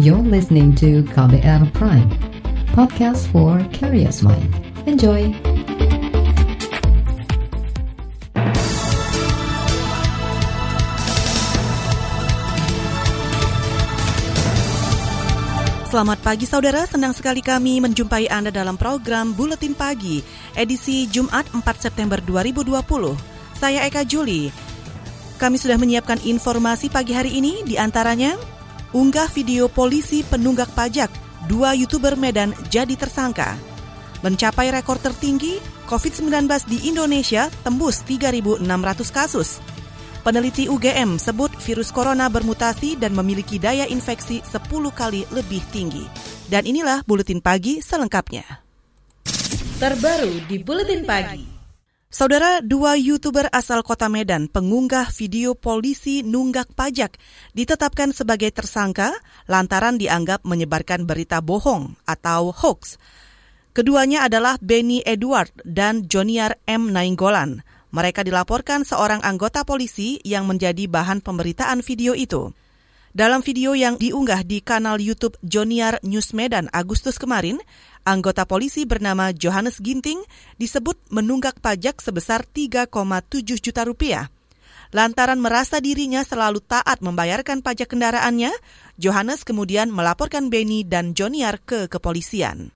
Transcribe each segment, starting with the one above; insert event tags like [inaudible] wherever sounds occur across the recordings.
You're listening to KBR Prime, podcast for curious mind. Enjoy! Selamat pagi saudara, senang sekali kami menjumpai Anda dalam program Buletin Pagi, edisi Jumat 4 September 2020. Saya Eka Juli. Kami sudah menyiapkan informasi pagi hari ini, di antaranya unggah video polisi penunggak pajak, dua YouTuber Medan jadi tersangka. Mencapai rekor tertinggi, COVID-19 di Indonesia tembus 3.600 kasus. Peneliti UGM sebut virus corona bermutasi dan memiliki daya infeksi 10 kali lebih tinggi. Dan inilah Buletin Pagi selengkapnya. Terbaru di Buletin Pagi. Saudara, dua YouTuber asal kota Medan pengunggah video polisi nunggak pajak ditetapkan sebagai tersangka lantaran dianggap menyebarkan berita bohong atau hoax. Keduanya adalah Benny Edward dan Joniar M. Nainggolan. Mereka dilaporkan seorang anggota polisi yang menjadi bahan pemberitaan video itu. Dalam video yang diunggah di kanal YouTube Joniar News Medan Agustus kemarin, anggota polisi bernama Johannes Ginting disebut menunggak pajak sebesar 3,7 juta rupiah. Lantaran merasa dirinya selalu taat membayarkan pajak kendaraannya, Johannes kemudian melaporkan Benny dan Joniar ke kepolisian.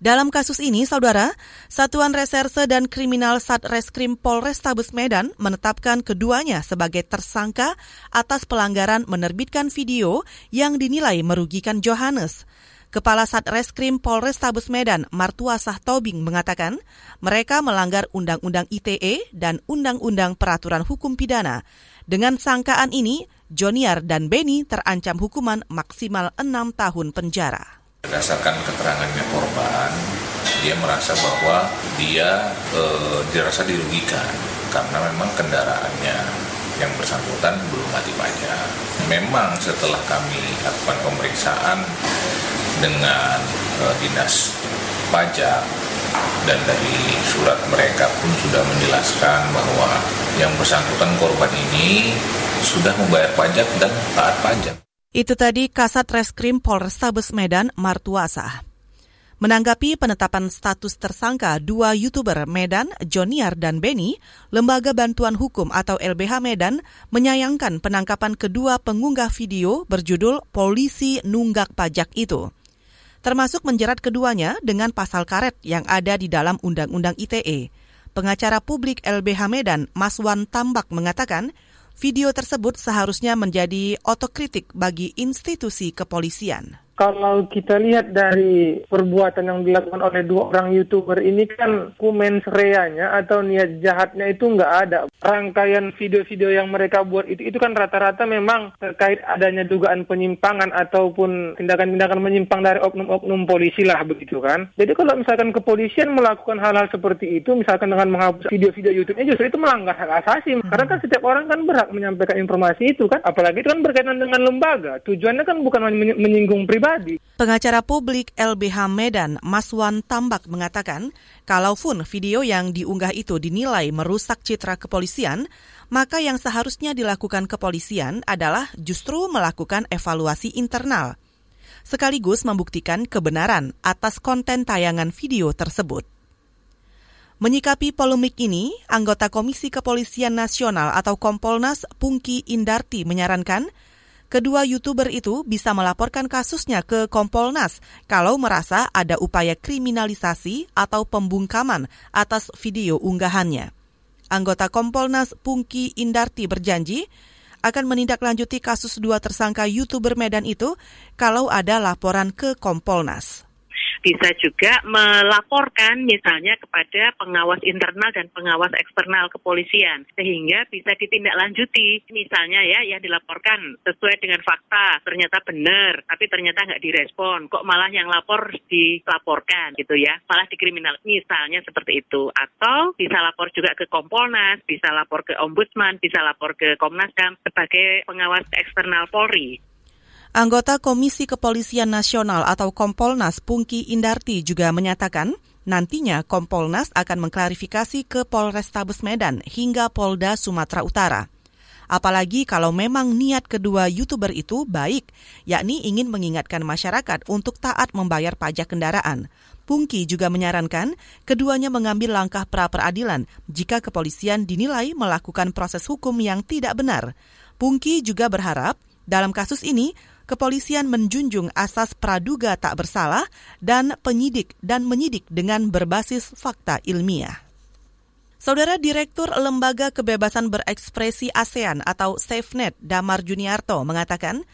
Dalam kasus ini, saudara, Satuan Reserse dan Kriminal Satreskrim Polrestabes Medan menetapkan keduanya sebagai tersangka atas pelanggaran menerbitkan video yang dinilai merugikan Johannes. Kepala Satreskrim Polrestabes Medan, Martuasah Tobing, mengatakan mereka melanggar Undang-Undang ITE dan Undang-Undang Peraturan Hukum Pidana. Dengan sangkaan ini, Joniar dan Beni terancam hukuman maksimal enam tahun penjara. Berdasarkan keterangannya korban, dia merasa bahwa dia e, dirasa dirugikan karena memang kendaraannya yang bersangkutan belum mati pajak. Memang setelah kami lakukan pemeriksaan dengan e, dinas pajak dan dari surat mereka pun sudah menjelaskan bahwa yang bersangkutan korban ini sudah membayar pajak dan taat pajak. Itu tadi Kasat Reskrim Polrestabes Medan Martuasa. Menanggapi penetapan status tersangka dua YouTuber Medan, Joniar dan Beni, Lembaga Bantuan Hukum atau LBH Medan menyayangkan penangkapan kedua pengunggah video berjudul Polisi Nunggak Pajak itu. Termasuk menjerat keduanya dengan pasal karet yang ada di dalam Undang-Undang ITE. Pengacara publik LBH Medan, Maswan Tambak mengatakan, Video tersebut seharusnya menjadi otokritik bagi institusi kepolisian kalau kita lihat dari perbuatan yang dilakukan oleh dua orang youtuber ini kan kumen sereanya atau niat jahatnya itu nggak ada. Rangkaian video-video yang mereka buat itu itu kan rata-rata memang terkait adanya dugaan penyimpangan ataupun tindakan-tindakan menyimpang dari oknum-oknum polisi lah begitu kan. Jadi kalau misalkan kepolisian melakukan hal-hal seperti itu, misalkan dengan menghapus video-video YouTube-nya justru itu melanggar hak asasi. Hmm. Karena kan setiap orang kan berhak menyampaikan informasi itu kan. Apalagi itu kan berkaitan dengan lembaga. Tujuannya kan bukan menyinggung pribadi pribadi. Pengacara publik LBH Medan, Maswan Tambak mengatakan, kalaupun video yang diunggah itu dinilai merusak citra kepolisian, maka yang seharusnya dilakukan kepolisian adalah justru melakukan evaluasi internal, sekaligus membuktikan kebenaran atas konten tayangan video tersebut. Menyikapi polemik ini, anggota Komisi Kepolisian Nasional atau Kompolnas Pungki Indarti menyarankan kedua YouTuber itu bisa melaporkan kasusnya ke Kompolnas kalau merasa ada upaya kriminalisasi atau pembungkaman atas video unggahannya. Anggota Kompolnas Pungki Indarti berjanji akan menindaklanjuti kasus dua tersangka YouTuber Medan itu kalau ada laporan ke Kompolnas bisa juga melaporkan misalnya kepada pengawas internal dan pengawas eksternal kepolisian sehingga bisa ditindaklanjuti. Misalnya ya yang dilaporkan sesuai dengan fakta ternyata benar tapi ternyata nggak direspon kok malah yang lapor dilaporkan gitu ya. Malah dikriminal misalnya seperti itu. Atau bisa lapor juga ke Kompolnas bisa lapor ke Ombudsman bisa lapor ke Komnas HAM sebagai pengawas eksternal Polri Anggota Komisi Kepolisian Nasional atau Kompolnas Pungki Indarti juga menyatakan nantinya Kompolnas akan mengklarifikasi ke Polrestabes Medan hingga Polda Sumatera Utara. Apalagi kalau memang niat kedua YouTuber itu baik, yakni ingin mengingatkan masyarakat untuk taat membayar pajak kendaraan. Pungki juga menyarankan keduanya mengambil langkah pra-peradilan jika kepolisian dinilai melakukan proses hukum yang tidak benar. Pungki juga berharap dalam kasus ini kepolisian menjunjung asas praduga tak bersalah dan penyidik dan menyidik dengan berbasis fakta ilmiah. Saudara Direktur Lembaga Kebebasan Berekspresi ASEAN atau SafeNet, Damar Juniarto, mengatakan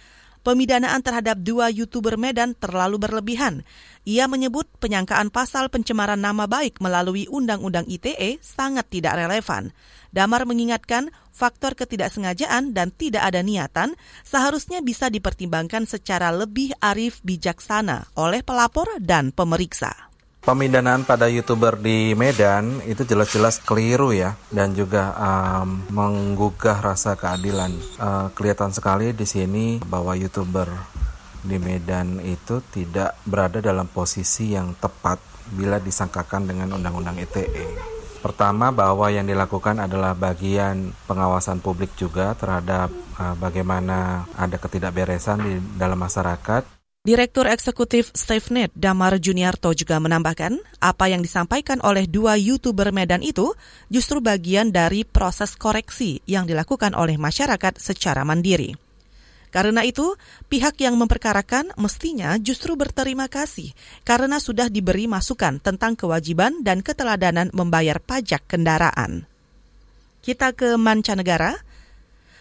pemidanaan terhadap dua YouTuber Medan terlalu berlebihan. Ia menyebut penyangkaan pasal pencemaran nama baik melalui Undang-Undang ITE sangat tidak relevan. Damar mengingatkan faktor ketidaksengajaan dan tidak ada niatan seharusnya bisa dipertimbangkan secara lebih arif bijaksana oleh pelapor dan pemeriksa. Pemindanaan pada youtuber di Medan itu jelas-jelas keliru ya dan juga um, menggugah rasa keadilan. Uh, kelihatan sekali di sini bahwa youtuber di Medan itu tidak berada dalam posisi yang tepat bila disangkakan dengan undang-undang ITE. Pertama bahwa yang dilakukan adalah bagian pengawasan publik juga terhadap uh, bagaimana ada ketidakberesan di dalam masyarakat. Direktur Eksekutif SafeNet Damar Juniarto juga menambahkan, apa yang disampaikan oleh dua YouTuber Medan itu justru bagian dari proses koreksi yang dilakukan oleh masyarakat secara mandiri. Karena itu, pihak yang memperkarakan mestinya justru berterima kasih karena sudah diberi masukan tentang kewajiban dan keteladanan membayar pajak kendaraan. Kita ke mancanegara.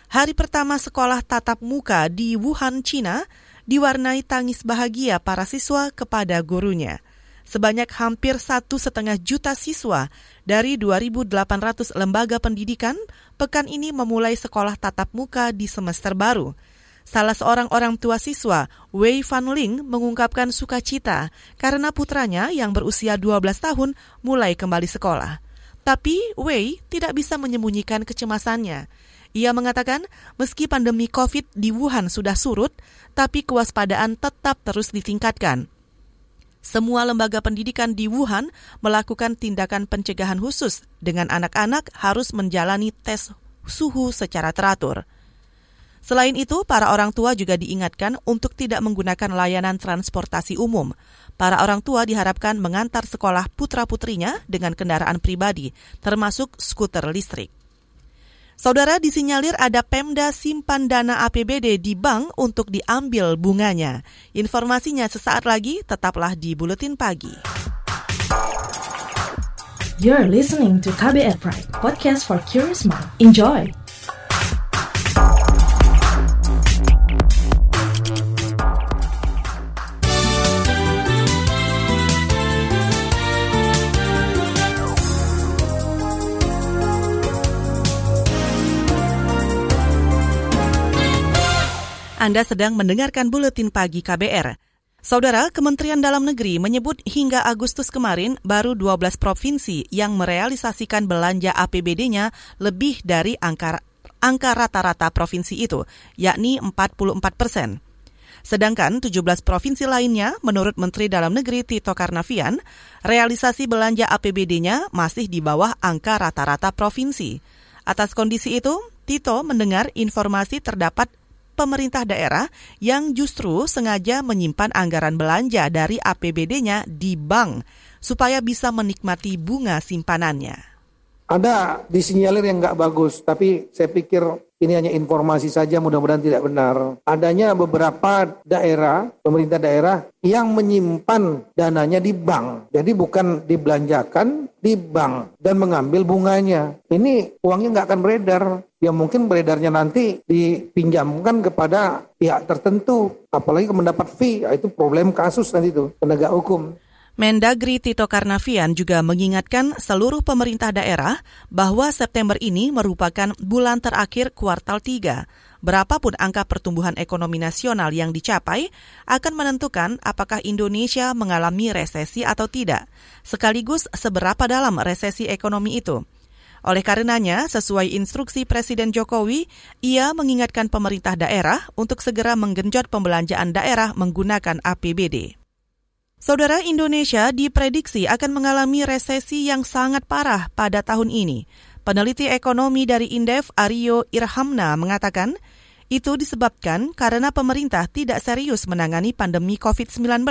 Hari pertama sekolah tatap muka di Wuhan, China, diwarnai tangis bahagia para siswa kepada gurunya. Sebanyak hampir satu setengah juta siswa dari 2.800 lembaga pendidikan pekan ini memulai sekolah tatap muka di semester baru. Salah seorang orang tua siswa, Wei Van Ling, mengungkapkan sukacita karena putranya yang berusia 12 tahun mulai kembali sekolah. Tapi Wei tidak bisa menyembunyikan kecemasannya. Ia mengatakan, meski pandemi COVID di Wuhan sudah surut, tapi kewaspadaan tetap terus ditingkatkan. Semua lembaga pendidikan di Wuhan melakukan tindakan pencegahan khusus dengan anak-anak harus menjalani tes suhu secara teratur. Selain itu, para orang tua juga diingatkan untuk tidak menggunakan layanan transportasi umum. Para orang tua diharapkan mengantar sekolah putra-putrinya dengan kendaraan pribadi, termasuk skuter listrik. Saudara disinyalir ada Pemda simpan dana APBD di bank untuk diambil bunganya. Informasinya sesaat lagi, tetaplah di Buletin Pagi. You're listening to KBR Pride, podcast for curious mind. Enjoy! Anda sedang mendengarkan buletin pagi KBR. Saudara, Kementerian Dalam Negeri menyebut hingga Agustus kemarin baru 12 provinsi yang merealisasikan belanja APBD-nya lebih dari angka angka rata-rata provinsi itu, yakni 44 persen. Sedangkan 17 provinsi lainnya, menurut Menteri Dalam Negeri Tito Karnavian, realisasi belanja APBD-nya masih di bawah angka rata-rata provinsi. Atas kondisi itu, Tito mendengar informasi terdapat pemerintah daerah yang justru sengaja menyimpan anggaran belanja dari APBD-nya di bank supaya bisa menikmati bunga simpanannya. Ada disinyalir yang nggak bagus, tapi saya pikir ini hanya informasi saja mudah-mudahan tidak benar. Adanya beberapa daerah, pemerintah daerah yang menyimpan dananya di bank. Jadi bukan dibelanjakan di bank dan mengambil bunganya. Ini uangnya nggak akan beredar. Ya mungkin beredarnya nanti dipinjamkan kepada pihak tertentu. Apalagi mendapat fee, ya itu problem kasus nanti itu, penegak hukum. Mendagri Tito Karnavian juga mengingatkan seluruh pemerintah daerah bahwa September ini merupakan bulan terakhir kuartal 3. Berapapun angka pertumbuhan ekonomi nasional yang dicapai akan menentukan apakah Indonesia mengalami resesi atau tidak, sekaligus seberapa dalam resesi ekonomi itu. Oleh karenanya, sesuai instruksi Presiden Jokowi, ia mengingatkan pemerintah daerah untuk segera menggenjot pembelanjaan daerah menggunakan APBD. Saudara Indonesia diprediksi akan mengalami resesi yang sangat parah pada tahun ini. Peneliti ekonomi dari Indef Aryo Irhamna mengatakan, itu disebabkan karena pemerintah tidak serius menangani pandemi COVID-19.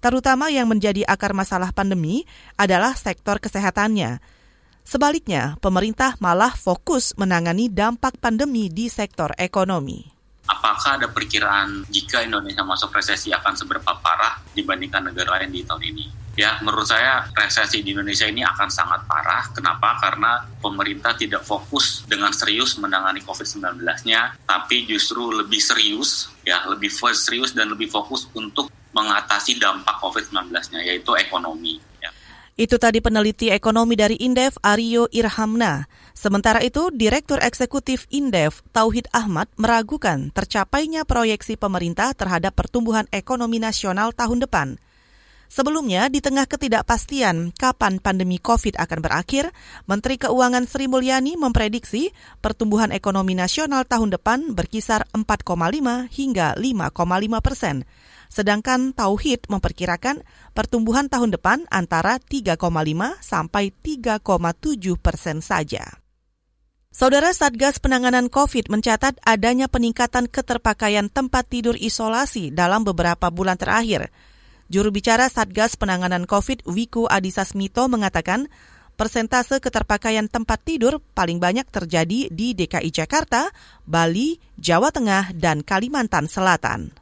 Terutama yang menjadi akar masalah pandemi adalah sektor kesehatannya. Sebaliknya, pemerintah malah fokus menangani dampak pandemi di sektor ekonomi. Apakah ada perkiraan jika Indonesia masuk resesi akan seberapa parah dibandingkan negara lain di tahun ini? Ya, menurut saya resesi di Indonesia ini akan sangat parah. Kenapa? Karena pemerintah tidak fokus dengan serius menangani COVID-19-nya, tapi justru lebih serius, ya, lebih serius dan lebih fokus untuk mengatasi dampak COVID-19-nya, yaitu ekonomi. Itu tadi peneliti ekonomi dari Indef, Aryo Irhamna. Sementara itu, Direktur Eksekutif Indef, Tauhid Ahmad, meragukan tercapainya proyeksi pemerintah terhadap pertumbuhan ekonomi nasional tahun depan. Sebelumnya, di tengah ketidakpastian kapan pandemi COVID akan berakhir, Menteri Keuangan Sri Mulyani memprediksi pertumbuhan ekonomi nasional tahun depan berkisar 4,5 hingga 5,5 persen. Sedangkan Tauhid memperkirakan pertumbuhan tahun depan antara 3,5 sampai 3,7 persen saja. Saudara Satgas Penanganan COVID mencatat adanya peningkatan keterpakaian tempat tidur isolasi dalam beberapa bulan terakhir. Juru bicara Satgas Penanganan COVID Wiku Adhisa Smito mengatakan persentase keterpakaian tempat tidur paling banyak terjadi di DKI Jakarta, Bali, Jawa Tengah, dan Kalimantan Selatan.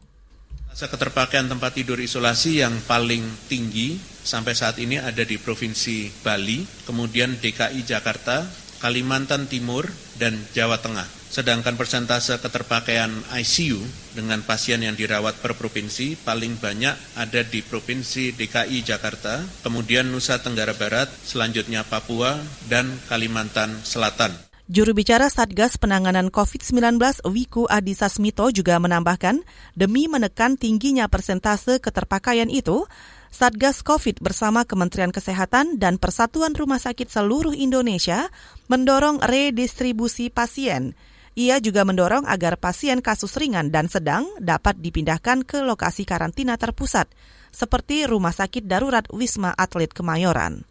Keterpakaian tempat tidur isolasi yang paling tinggi sampai saat ini ada di Provinsi Bali, kemudian DKI Jakarta, Kalimantan Timur, dan Jawa Tengah. Sedangkan persentase keterpakaian ICU dengan pasien yang dirawat per provinsi paling banyak ada di Provinsi DKI Jakarta, kemudian Nusa Tenggara Barat, selanjutnya Papua, dan Kalimantan Selatan. Juru bicara Satgas Penanganan COVID-19 Wiku Adhisa Smito juga menambahkan, demi menekan tingginya persentase keterpakaian itu, Satgas COVID bersama Kementerian Kesehatan dan Persatuan Rumah Sakit seluruh Indonesia mendorong redistribusi pasien ia juga mendorong agar pasien kasus ringan dan sedang dapat dipindahkan ke lokasi karantina terpusat, seperti Rumah Sakit Darurat Wisma Atlet Kemayoran.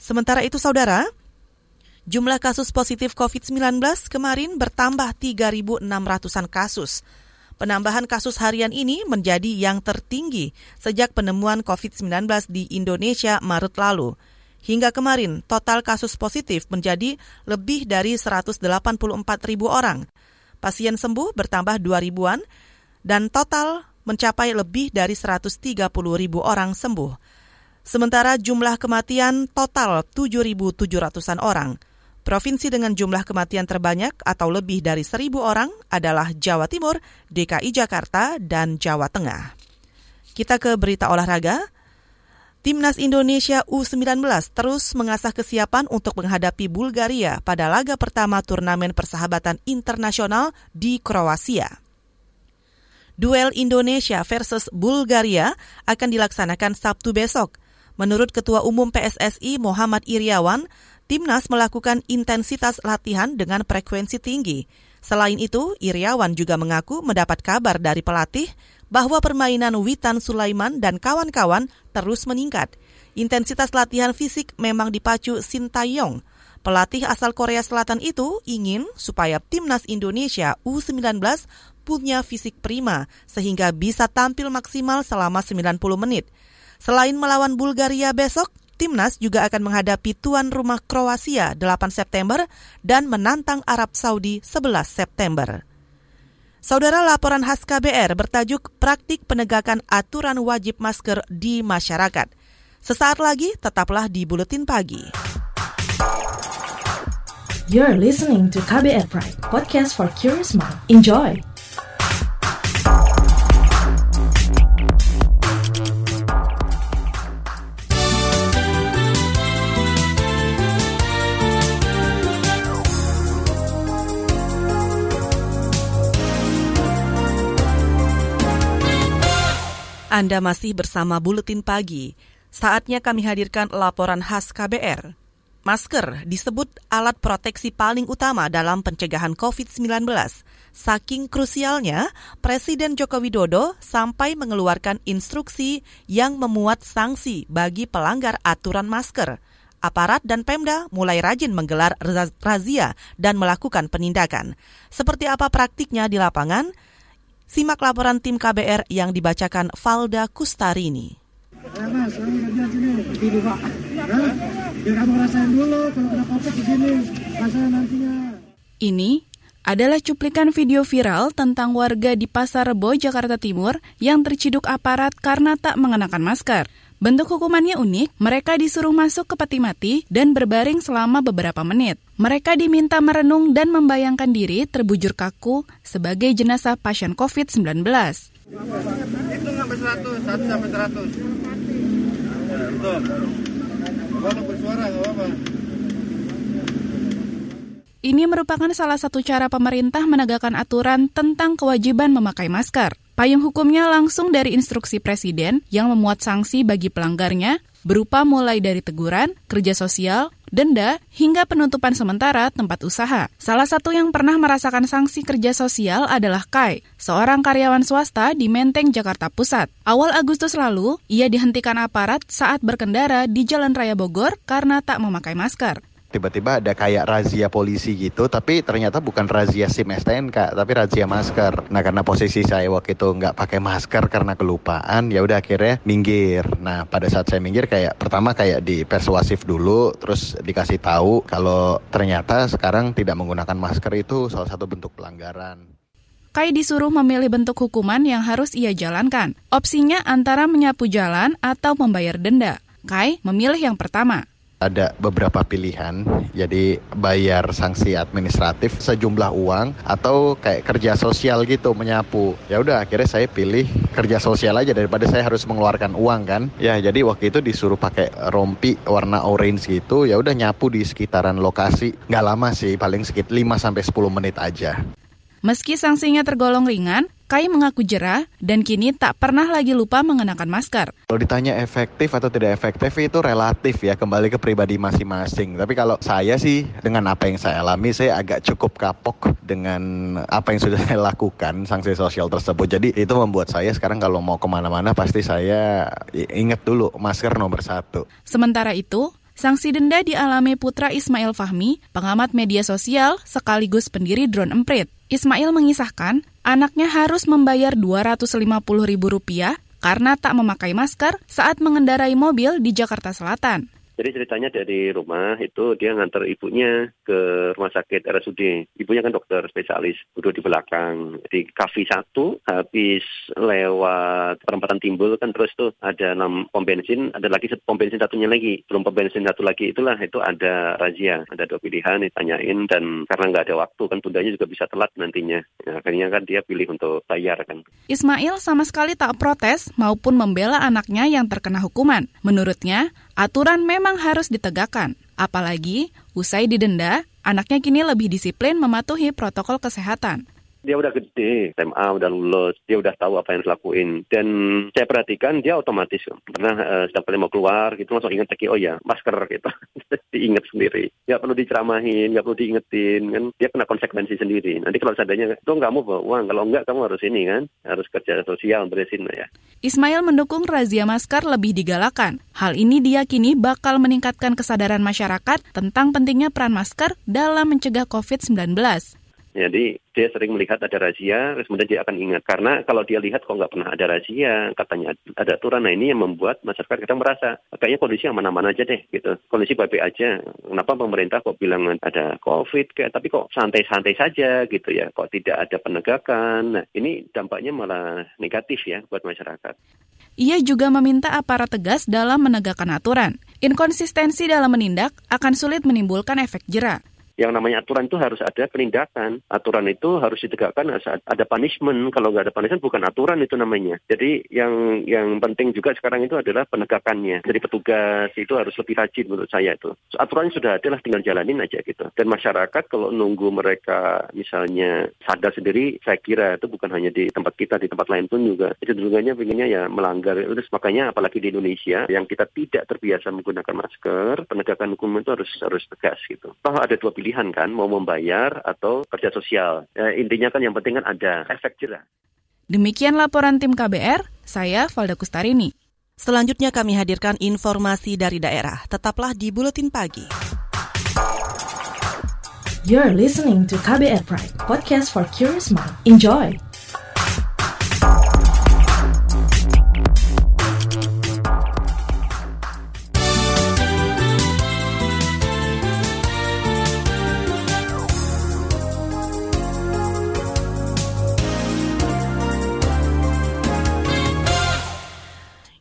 Sementara itu, saudara, jumlah kasus positif COVID-19 kemarin bertambah 3.600-an kasus. Penambahan kasus harian ini menjadi yang tertinggi sejak penemuan COVID-19 di Indonesia Maret lalu. Hingga kemarin, total kasus positif menjadi lebih dari 184 ribu orang. Pasien sembuh bertambah 2 ribuan, dan total mencapai lebih dari 130 ribu orang sembuh. Sementara jumlah kematian total 7.700-an orang. Provinsi dengan jumlah kematian terbanyak atau lebih dari 1.000 orang adalah Jawa Timur, DKI Jakarta, dan Jawa Tengah. Kita ke berita olahraga. Timnas Indonesia U19 terus mengasah kesiapan untuk menghadapi Bulgaria pada laga pertama turnamen persahabatan internasional di Kroasia. Duel Indonesia versus Bulgaria akan dilaksanakan Sabtu besok. Menurut Ketua Umum PSSI Muhammad Iriawan, Timnas melakukan intensitas latihan dengan frekuensi tinggi. Selain itu, Iriawan juga mengaku mendapat kabar dari pelatih bahwa permainan Witan Sulaiman dan kawan-kawan terus meningkat. Intensitas latihan fisik memang dipacu Sintayong. Pelatih asal Korea Selatan itu ingin supaya timnas Indonesia U19 punya fisik prima sehingga bisa tampil maksimal selama 90 menit. Selain melawan Bulgaria besok, timnas juga akan menghadapi tuan rumah Kroasia 8 September dan menantang Arab Saudi 11 September. Saudara laporan khas KBR bertajuk Praktik Penegakan Aturan Wajib Masker di Masyarakat. Sesaat lagi tetaplah di Buletin Pagi. You're listening to KBR Pride, podcast for curious mind. Enjoy! Anda masih bersama Buletin Pagi. Saatnya kami hadirkan laporan khas KBR. Masker disebut alat proteksi paling utama dalam pencegahan COVID-19. Saking krusialnya, Presiden Joko Widodo sampai mengeluarkan instruksi yang memuat sanksi bagi pelanggar aturan masker. aparat dan Pemda mulai rajin menggelar razia dan melakukan penindakan. Seperti apa praktiknya di lapangan? Simak laporan tim KBR yang dibacakan Valda Kustarini. Ini adalah cuplikan video viral tentang warga di Pasar Rebo, Jakarta Timur yang terciduk aparat karena tak mengenakan masker. Bentuk hukumannya unik, mereka disuruh masuk ke peti mati dan berbaring selama beberapa menit. Mereka diminta merenung dan membayangkan diri terbujur kaku sebagai jenazah pasien COVID-19. Itu sampai 100, 1 sampai 100. bersuara, apa-apa. Ini merupakan salah satu cara pemerintah menegakkan aturan tentang kewajiban memakai masker. Payung hukumnya langsung dari instruksi Presiden yang memuat sanksi bagi pelanggarnya berupa mulai dari teguran, kerja sosial, denda, hingga penutupan sementara tempat usaha. Salah satu yang pernah merasakan sanksi kerja sosial adalah Kai, seorang karyawan swasta di Menteng, Jakarta Pusat. Awal Agustus lalu, ia dihentikan aparat saat berkendara di Jalan Raya Bogor karena tak memakai masker tiba-tiba ada kayak razia polisi gitu tapi ternyata bukan razia SIM STNK tapi razia masker nah karena posisi saya waktu itu nggak pakai masker karena kelupaan ya udah akhirnya minggir nah pada saat saya minggir kayak pertama kayak di persuasif dulu terus dikasih tahu kalau ternyata sekarang tidak menggunakan masker itu salah satu bentuk pelanggaran Kai disuruh memilih bentuk hukuman yang harus ia jalankan. Opsinya antara menyapu jalan atau membayar denda. Kai memilih yang pertama ada beberapa pilihan. Jadi bayar sanksi administratif sejumlah uang atau kayak kerja sosial gitu menyapu. Ya udah akhirnya saya pilih kerja sosial aja daripada saya harus mengeluarkan uang kan? Ya jadi waktu itu disuruh pakai rompi warna orange gitu ya udah nyapu di sekitaran lokasi. Nggak lama sih paling sekitar 5 sampai 10 menit aja. Meski sanksinya tergolong ringan, Kai mengaku jerah dan kini tak pernah lagi lupa mengenakan masker. Kalau ditanya efektif atau tidak efektif itu relatif ya, kembali ke pribadi masing-masing. Tapi kalau saya sih dengan apa yang saya alami, saya agak cukup kapok dengan apa yang sudah [laughs] saya lakukan, sanksi sosial tersebut. Jadi itu membuat saya sekarang kalau mau ke mana-mana pasti saya ingat dulu masker nomor satu. Sementara itu, Sanksi denda dialami putra Ismail Fahmi, pengamat media sosial sekaligus pendiri Drone Emprit. Ismail mengisahkan, anaknya harus membayar Rp250.000 karena tak memakai masker saat mengendarai mobil di Jakarta Selatan. Jadi ceritanya dari rumah itu dia ngantar ibunya ke rumah sakit RSUD. Ibunya kan dokter spesialis, duduk di belakang. Di kafe satu, habis lewat perempatan timbul kan terus tuh ada enam pom bensin, ada lagi pom bensin satunya lagi. Belum pom bensin satu lagi itulah itu ada razia. Ada dua pilihan ditanyain dan karena nggak ada waktu kan tundanya juga bisa telat nantinya. Ya, akhirnya kan dia pilih untuk bayar kan. Ismail sama sekali tak protes maupun membela anaknya yang terkena hukuman. Menurutnya, Aturan memang harus ditegakkan, apalagi usai didenda, anaknya kini lebih disiplin mematuhi protokol kesehatan dia udah gede, SMA udah lulus, dia udah tahu apa yang dilakuin. Dan saya perhatikan dia otomatis pernah uh, setiap kali mau keluar gitu langsung ingat lagi oh ya masker gitu, [laughs] diingat sendiri. Gak perlu diceramahin, gak perlu diingetin kan, dia kena konsekuensi sendiri. Nanti kalau seadanya tuh kamu bawa uang, kalau enggak kamu harus ini kan, harus kerja sosial beresin ya. Ismail mendukung razia masker lebih digalakan. Hal ini diyakini bakal meningkatkan kesadaran masyarakat tentang pentingnya peran masker dalam mencegah COVID-19. Jadi dia sering melihat ada razia, kemudian dia akan ingat. Karena kalau dia lihat kok nggak pernah ada razia, katanya ada aturan. Nah ini yang membuat masyarakat kita merasa kayaknya kondisi aman-aman aja deh gitu. Kondisi baik-baik aja. Kenapa pemerintah kok bilang ada COVID kayak tapi kok santai-santai saja gitu ya. Kok tidak ada penegakan. Nah ini dampaknya malah negatif ya buat masyarakat. Ia juga meminta aparat tegas dalam menegakkan aturan. Inkonsistensi dalam menindak akan sulit menimbulkan efek jerah yang namanya aturan itu harus ada penindakan. Aturan itu harus ditegakkan saat ada punishment. Kalau nggak ada punishment bukan aturan itu namanya. Jadi yang yang penting juga sekarang itu adalah penegakannya. Jadi petugas itu harus lebih rajin menurut saya itu. Aturannya sudah ada lah tinggal jalanin aja gitu. Dan masyarakat kalau nunggu mereka misalnya sadar sendiri, saya kira itu bukan hanya di tempat kita, di tempat lain pun juga. Cenderungannya pengennya ya melanggar. Terus makanya apalagi di Indonesia yang kita tidak terbiasa menggunakan masker, penegakan hukum itu harus harus tegas gitu. Toh ada dua pilihan pilihan kan, mau membayar atau kerja sosial. Ya, intinya kan yang penting kan ada efek jerah. Demikian laporan tim KBR, saya Valda Kustarini. Selanjutnya kami hadirkan informasi dari daerah. Tetaplah di Buletin Pagi. You're listening to KBR Pride, podcast for curious mind. Enjoy!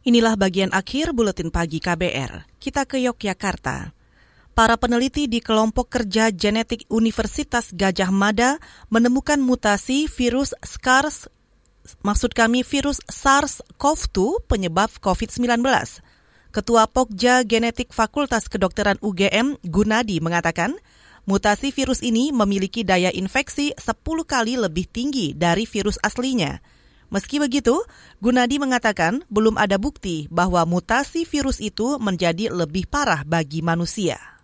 Inilah bagian akhir buletin pagi KBR. Kita ke Yogyakarta. Para peneliti di kelompok kerja genetik Universitas Gajah Mada menemukan mutasi virus SARS, maksud kami virus SARS-CoV-2 penyebab COVID-19. Ketua Pokja Genetik Fakultas Kedokteran UGM, Gunadi, mengatakan, mutasi virus ini memiliki daya infeksi 10 kali lebih tinggi dari virus aslinya – Meski begitu, Gunadi mengatakan belum ada bukti bahwa mutasi virus itu menjadi lebih parah bagi manusia.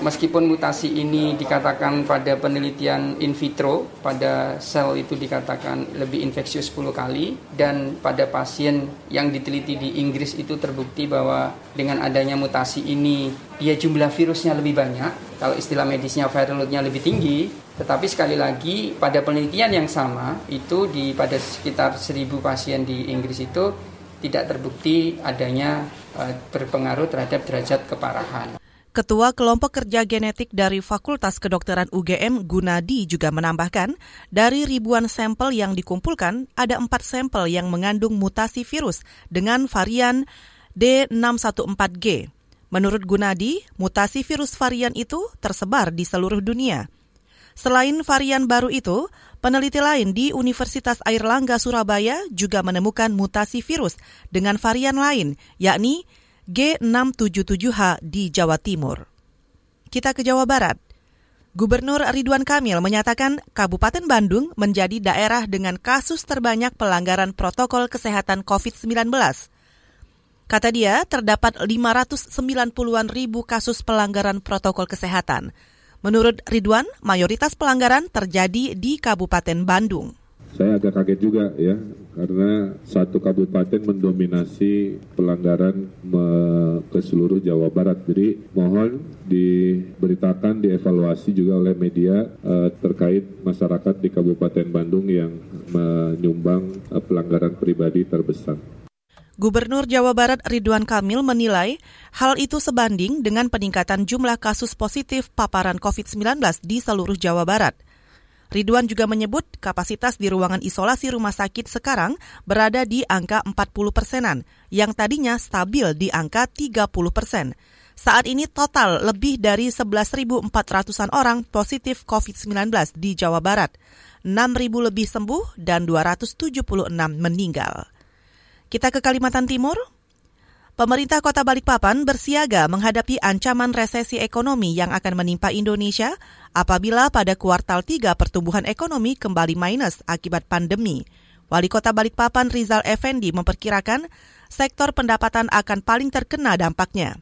Meskipun mutasi ini dikatakan pada penelitian in vitro, pada sel itu dikatakan lebih infeksius 10 kali, dan pada pasien yang diteliti di Inggris itu terbukti bahwa dengan adanya mutasi ini, dia jumlah virusnya lebih banyak, kalau istilah medisnya viral load-nya lebih tinggi, tetapi sekali lagi pada penelitian yang sama, itu di pada sekitar 1000 pasien di Inggris itu tidak terbukti adanya uh, berpengaruh terhadap derajat keparahan. Ketua Kelompok Kerja Genetik dari Fakultas Kedokteran UGM Gunadi juga menambahkan, dari ribuan sampel yang dikumpulkan, ada empat sampel yang mengandung mutasi virus dengan varian D614G. Menurut Gunadi, mutasi virus varian itu tersebar di seluruh dunia. Selain varian baru itu, peneliti lain di Universitas Airlangga Surabaya juga menemukan mutasi virus dengan varian lain, yakni G677H di Jawa Timur. Kita ke Jawa Barat. Gubernur Ridwan Kamil menyatakan Kabupaten Bandung menjadi daerah dengan kasus terbanyak pelanggaran protokol kesehatan COVID-19. Kata dia, terdapat 590-an ribu kasus pelanggaran protokol kesehatan. Menurut Ridwan, mayoritas pelanggaran terjadi di Kabupaten Bandung. Saya agak kaget juga ya, karena satu kabupaten mendominasi pelanggaran me ke seluruh Jawa Barat. Jadi mohon diberitakan, dievaluasi juga oleh media uh, terkait masyarakat di Kabupaten Bandung yang menyumbang uh, pelanggaran pribadi terbesar. Gubernur Jawa Barat Ridwan Kamil menilai hal itu sebanding dengan peningkatan jumlah kasus positif paparan COVID-19 di seluruh Jawa Barat. Ridwan juga menyebut kapasitas di ruangan isolasi rumah sakit sekarang berada di angka 40 persenan, yang tadinya stabil di angka 30 persen. Saat ini total lebih dari 11.400-an orang positif COVID-19 di Jawa Barat, 6.000 lebih sembuh dan 276 meninggal. Kita ke Kalimantan Timur, Pemerintah Kota Balikpapan bersiaga menghadapi ancaman resesi ekonomi yang akan menimpa Indonesia apabila pada kuartal 3 pertumbuhan ekonomi kembali minus akibat pandemi. Wali Kota Balikpapan Rizal Effendi memperkirakan sektor pendapatan akan paling terkena dampaknya.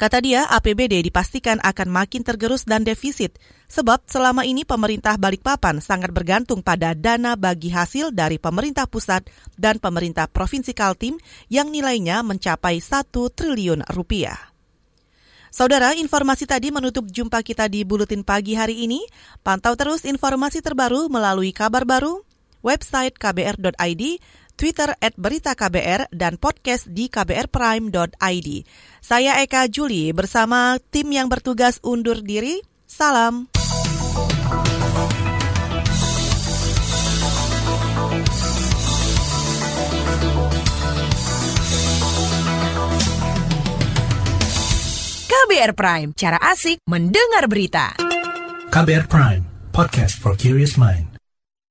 Kata dia, APBD dipastikan akan makin tergerus dan defisit, sebab selama ini pemerintah Balikpapan sangat bergantung pada dana bagi hasil dari pemerintah pusat dan pemerintah provinsi Kaltim yang nilainya mencapai 1 triliun rupiah. Saudara, informasi tadi menutup jumpa kita di Buletin Pagi hari ini. Pantau terus informasi terbaru melalui kabar baru, website kbr.id, Twitter at Berita KBR, dan podcast di kbrprime.id. Saya Eka Juli bersama tim yang bertugas undur diri. Salam. KBR Prime, cara asik mendengar berita. KBR Prime, podcast for curious mind.